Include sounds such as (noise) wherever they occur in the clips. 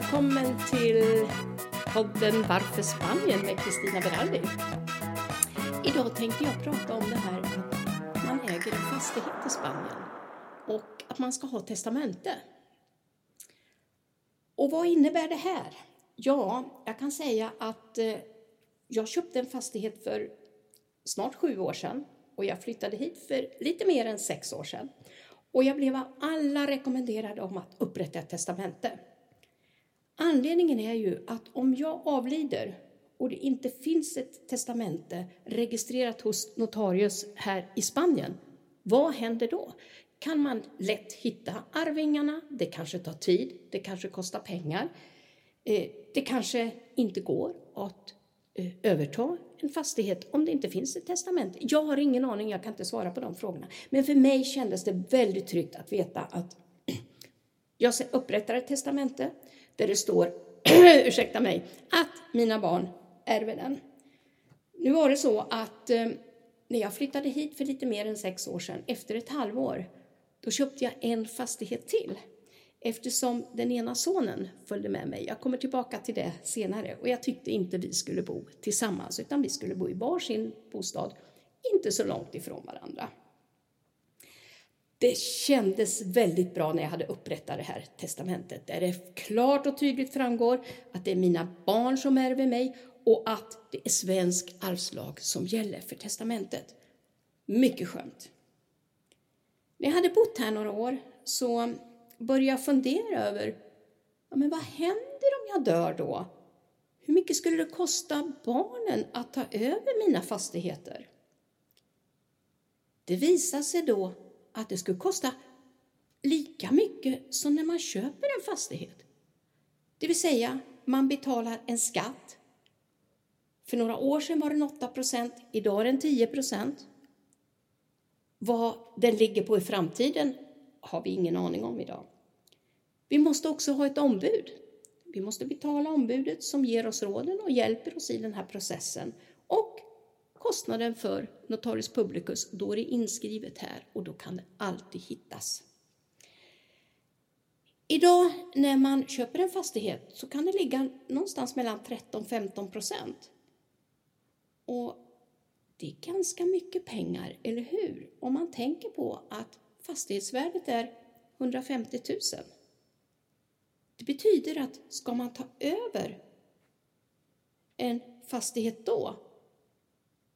välkommen till podden Varför Spanien med Kristina Berardi. Idag tänkte jag prata om det här att man äger en fastighet i Spanien och att man ska ha testamente. Och vad innebär det här? Ja, jag kan säga att eh, jag köpte en fastighet för snart sju år sedan och jag flyttade hit för lite mer än sex år sedan. Och jag blev av alla rekommenderade om att upprätta ett testamente. Anledningen är ju att om jag avlider och det inte finns ett testamente registrerat hos notarius här i Spanien, vad händer då? Kan man lätt hitta arvingarna? Det kanske tar tid, det kanske kostar pengar. Eh, det kanske inte går att eh, överta en fastighet om det inte finns ett testamente. Jag har ingen aning, jag kan inte svara på de frågorna. Men för mig kändes det väldigt tryggt att veta att (clears throat) jag upprättar ett testamente där det står, (clears throat) ursäkta mig, att mina barn ärver den. Nu var det så att eh, när jag flyttade hit för lite mer än sex år sedan, efter ett halvår, då köpte jag en fastighet till eftersom den ena sonen följde med mig. Jag kommer tillbaka till det senare och jag tyckte inte vi skulle bo tillsammans utan vi skulle bo i varsin bostad, inte så långt ifrån varandra. Det kändes väldigt bra när jag hade upprättat det här testamentet där det klart och tydligt framgår att det är mina barn som ärver mig och att det är svensk arvslag som gäller för testamentet. Mycket skönt. När jag hade bott här några år så började jag fundera över ja, men vad händer om jag dör då? Hur mycket skulle det kosta barnen att ta över mina fastigheter? Det visade sig då att det skulle kosta lika mycket som när man köper en fastighet. Det vill säga, man betalar en skatt. För några år sedan var den 8 procent, idag är den 10 procent. Vad den ligger på i framtiden har vi ingen aning om idag. Vi måste också ha ett ombud. Vi måste betala ombudet som ger oss råden och hjälper oss i den här processen. Och kostnaden för notarius publicus, då är det inskrivet här och då kan det alltid hittas. Idag när man köper en fastighet så kan det ligga någonstans mellan 13-15 procent. Och det är ganska mycket pengar, eller hur? Om man tänker på att fastighetsvärdet är 150 000. Det betyder att ska man ta över en fastighet då,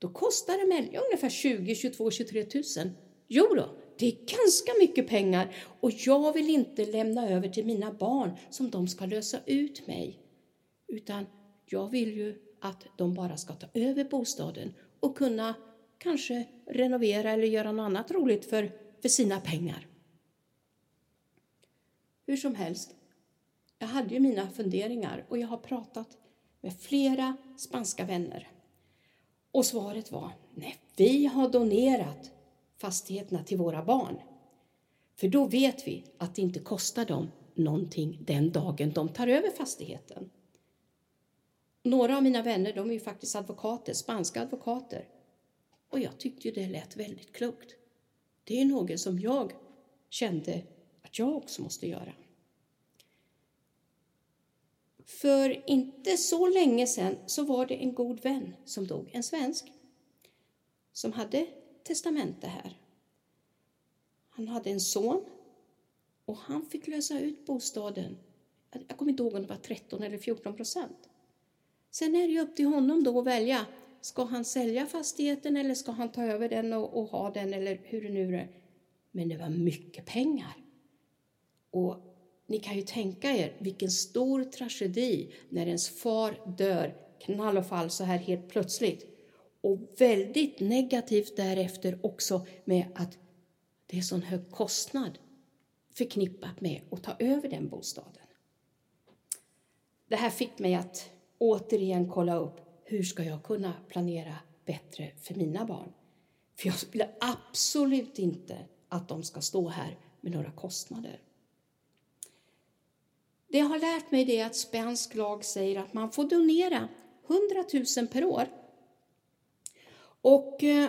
då kostar det ungefär 20, 22, 23 000. Jo då, det är ganska mycket pengar och jag vill inte lämna över till mina barn som de ska lösa ut mig. Utan jag vill ju att de bara ska ta över bostaden och kunna kanske renovera eller göra något annat roligt för, för sina pengar. Hur som helst, jag hade ju mina funderingar och jag har pratat med flera spanska vänner. Och svaret var, nej, vi har donerat fastigheterna till våra barn. För då vet vi att det inte kostar dem någonting den dagen de tar över fastigheten. Några av mina vänner de är ju faktiskt advokater, spanska advokater. Och jag tyckte ju det lät väldigt klokt. Det är något som jag kände att jag också måste göra. För inte så länge sedan så var det en god vän som dog, en svensk, som hade testamente här. Han hade en son och han fick lösa ut bostaden. Jag kommer inte ihåg om det var 13 eller 14 procent. Sen är det ju upp till honom då att välja. Ska han sälja fastigheten eller ska han ta över den och, och ha den eller hur det nu är. Men det var mycket pengar. Och ni kan ju tänka er vilken stor tragedi när ens far dör knall och fall så här helt plötsligt. Och väldigt negativt därefter också med att det är sån hög kostnad förknippat med att ta över den bostaden. Det här fick mig att återigen kolla upp hur ska jag kunna planera bättre för mina barn? För jag vill absolut inte att de ska stå här med några kostnader. Det jag har lärt mig det är att spansk lag säger att man får donera 100 000 per år. Och eh,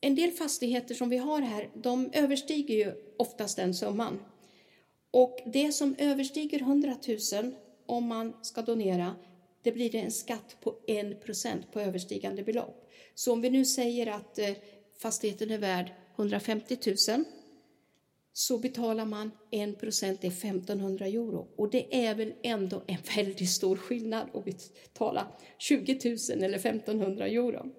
en del fastigheter som vi har här, de överstiger ju oftast den summan. Och det som överstiger 100 000 om man ska donera, det blir en skatt på 1% på överstigande belopp. Så om vi nu säger att eh, fastigheten är värd 150 000 så betalar man 1 procent, det är 1500 euro. Och det är väl ändå en väldigt stor skillnad att betala 20 000 eller 1500 euro.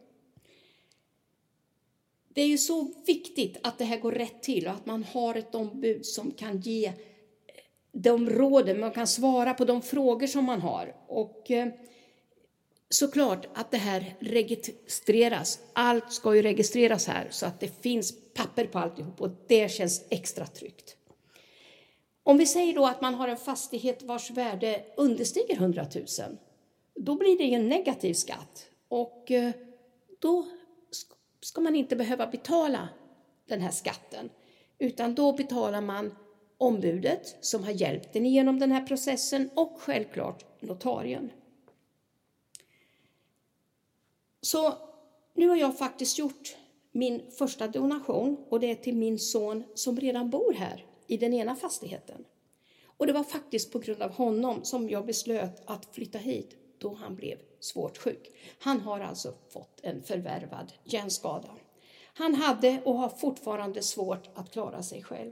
Det är ju så viktigt att det här går rätt till och att man har ett ombud som kan ge eh, de råden, man kan svara på de frågor som man har. Och eh, såklart att det här registreras. Allt ska ju registreras här så att det finns papper på alltihop och det känns extra tryggt. Om vi säger då att man har en fastighet vars värde understiger 100 000, då blir det ju en negativ skatt och eh, då ska man inte behöva betala den här skatten, utan då betalar man ombudet som har hjälpt en igenom den här processen och självklart notarien. Så nu har jag faktiskt gjort min första donation och det är till min son som redan bor här i den ena fastigheten. Och det var faktiskt på grund av honom som jag beslöt att flytta hit då han blev svårt sjuk. Han har alltså fått en förvärvad hjärnskada. Han hade och har fortfarande svårt att klara sig själv.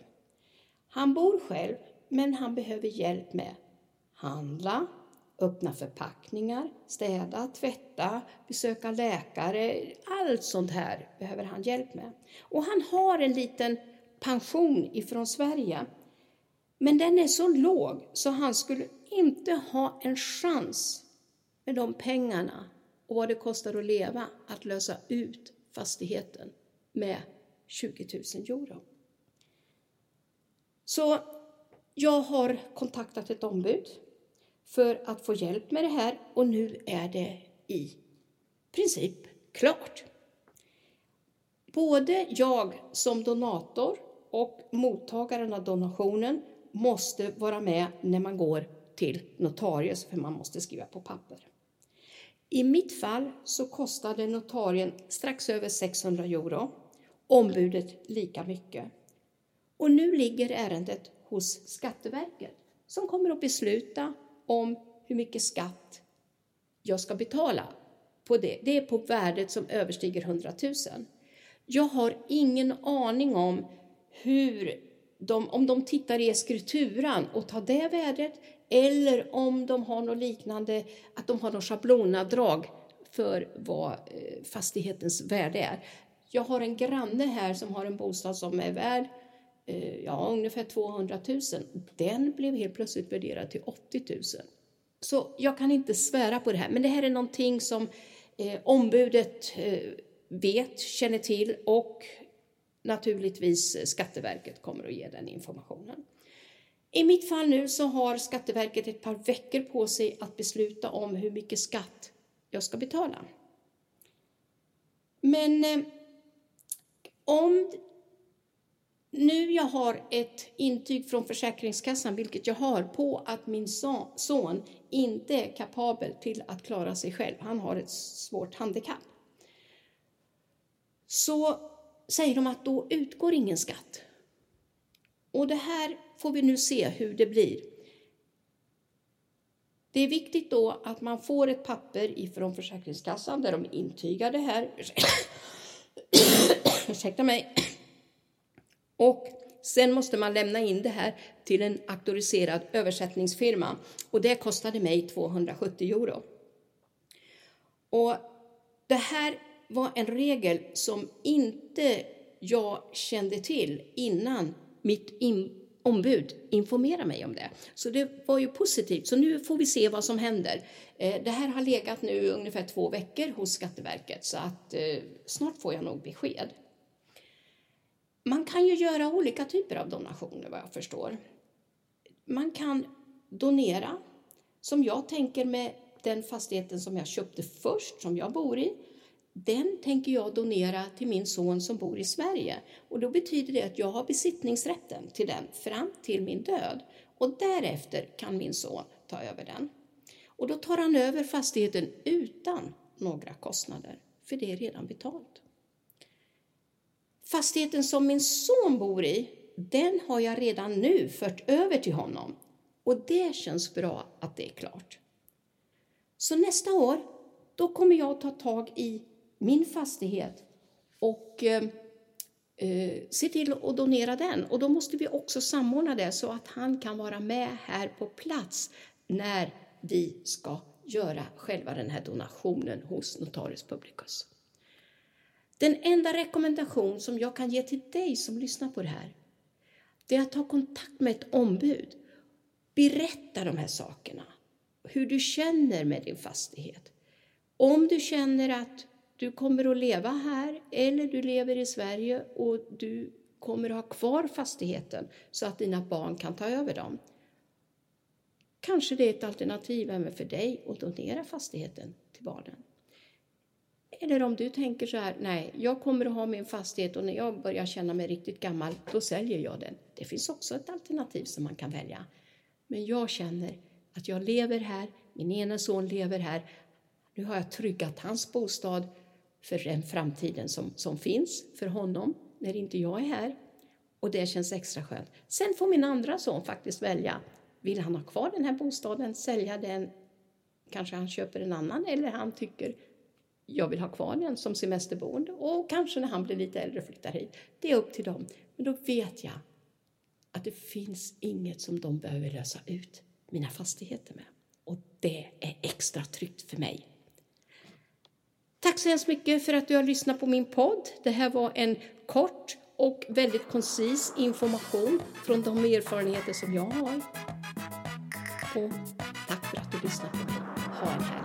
Han bor själv, men han behöver hjälp med handla, öppna förpackningar, städa, tvätta, besöka läkare. Allt sånt här behöver han hjälp med. Och han har en liten pension ifrån Sverige. Men den är så låg så han skulle inte ha en chans med de pengarna och vad det kostar att leva att lösa ut fastigheten med 20 000 euro. Så jag har kontaktat ett ombud för att få hjälp med det här och nu är det i princip klart. Både jag som donator och mottagaren av donationen måste vara med när man går till notarius för man måste skriva på papper. I mitt fall så kostade notarien strax över 600 euro, ombudet lika mycket. Och nu ligger ärendet hos Skatteverket som kommer att besluta om hur mycket skatt jag ska betala på det. Det är på värdet som överstiger 100 000. Jag har ingen aning om hur de, om de tittar i eskrituran och tar det värdet eller om de har något liknande, att de har något schablonavdrag för vad eh, fastighetens värde är. Jag har en granne här som har en bostad som är värd Eh, ja, ungefär 200 000. Den blev helt plötsligt värderad till 80 000. Så jag kan inte svära på det här, men det här är någonting som eh, ombudet eh, vet, känner till och naturligtvis Skatteverket kommer att ge den informationen. I mitt fall nu så har Skatteverket ett par veckor på sig att besluta om hur mycket skatt jag ska betala. Men eh, om nu jag har ett intyg från Försäkringskassan, vilket jag har, på att min son inte är kapabel till att klara sig själv. Han har ett svårt handikapp. Så säger de att då utgår ingen skatt. Och det här får vi nu se hur det blir. Det är viktigt då att man får ett papper ifrån Försäkringskassan där de intygar det här. (coughs) Ursäkta mig. Och sen måste man lämna in det här till en auktoriserad översättningsfirma och det kostade mig 270 euro. Och det här var en regel som inte jag kände till innan mitt in ombud informerade mig om det. Så det var ju positivt. Så nu får vi se vad som händer. Eh, det här har legat nu ungefär två veckor hos Skatteverket så att eh, snart får jag nog besked. Man kan ju göra olika typer av donationer vad jag förstår. Man kan donera, som jag tänker med den fastigheten som jag köpte först, som jag bor i. Den tänker jag donera till min son som bor i Sverige. Och då betyder det att jag har besittningsrätten till den fram till min död. Och därefter kan min son ta över den. Och då tar han över fastigheten utan några kostnader, för det är redan betalt. Fastigheten som min son bor i, den har jag redan nu fört över till honom. Och det känns bra att det är klart. Så nästa år, då kommer jag ta tag i min fastighet och eh, eh, se till att donera den. Och då måste vi också samordna det så att han kan vara med här på plats när vi ska göra själva den här donationen hos Notarius Publicus. Den enda rekommendation som jag kan ge till dig som lyssnar på det här, det är att ta kontakt med ett ombud. Berätta de här sakerna, hur du känner med din fastighet. Om du känner att du kommer att leva här eller du lever i Sverige och du kommer att ha kvar fastigheten så att dina barn kan ta över dem. Kanske det är ett alternativ även för dig att donera fastigheten till barnen. Eller om du tänker så här, nej, jag kommer att ha min fastighet och när jag börjar känna mig riktigt gammal, då säljer jag den. Det finns också ett alternativ som man kan välja. Men jag känner att jag lever här, min ena son lever här. Nu har jag tryggat hans bostad för den framtiden som, som finns för honom när inte jag är här. Och det känns extra skönt. Sen får min andra son faktiskt välja. Vill han ha kvar den här bostaden, sälja den, kanske han köper en annan eller han tycker jag vill ha kvar den som semesterboende och kanske när han blir lite äldre flyttar hit. Det är upp till dem. Men då vet jag att det finns inget som de behöver lösa ut mina fastigheter med. Och det är extra tryggt för mig. Tack så hemskt mycket för att du har lyssnat på min podd. Det här var en kort och väldigt koncis information från de erfarenheter som jag har. Och tack för att du lyssnade på mig. Ha en härlig.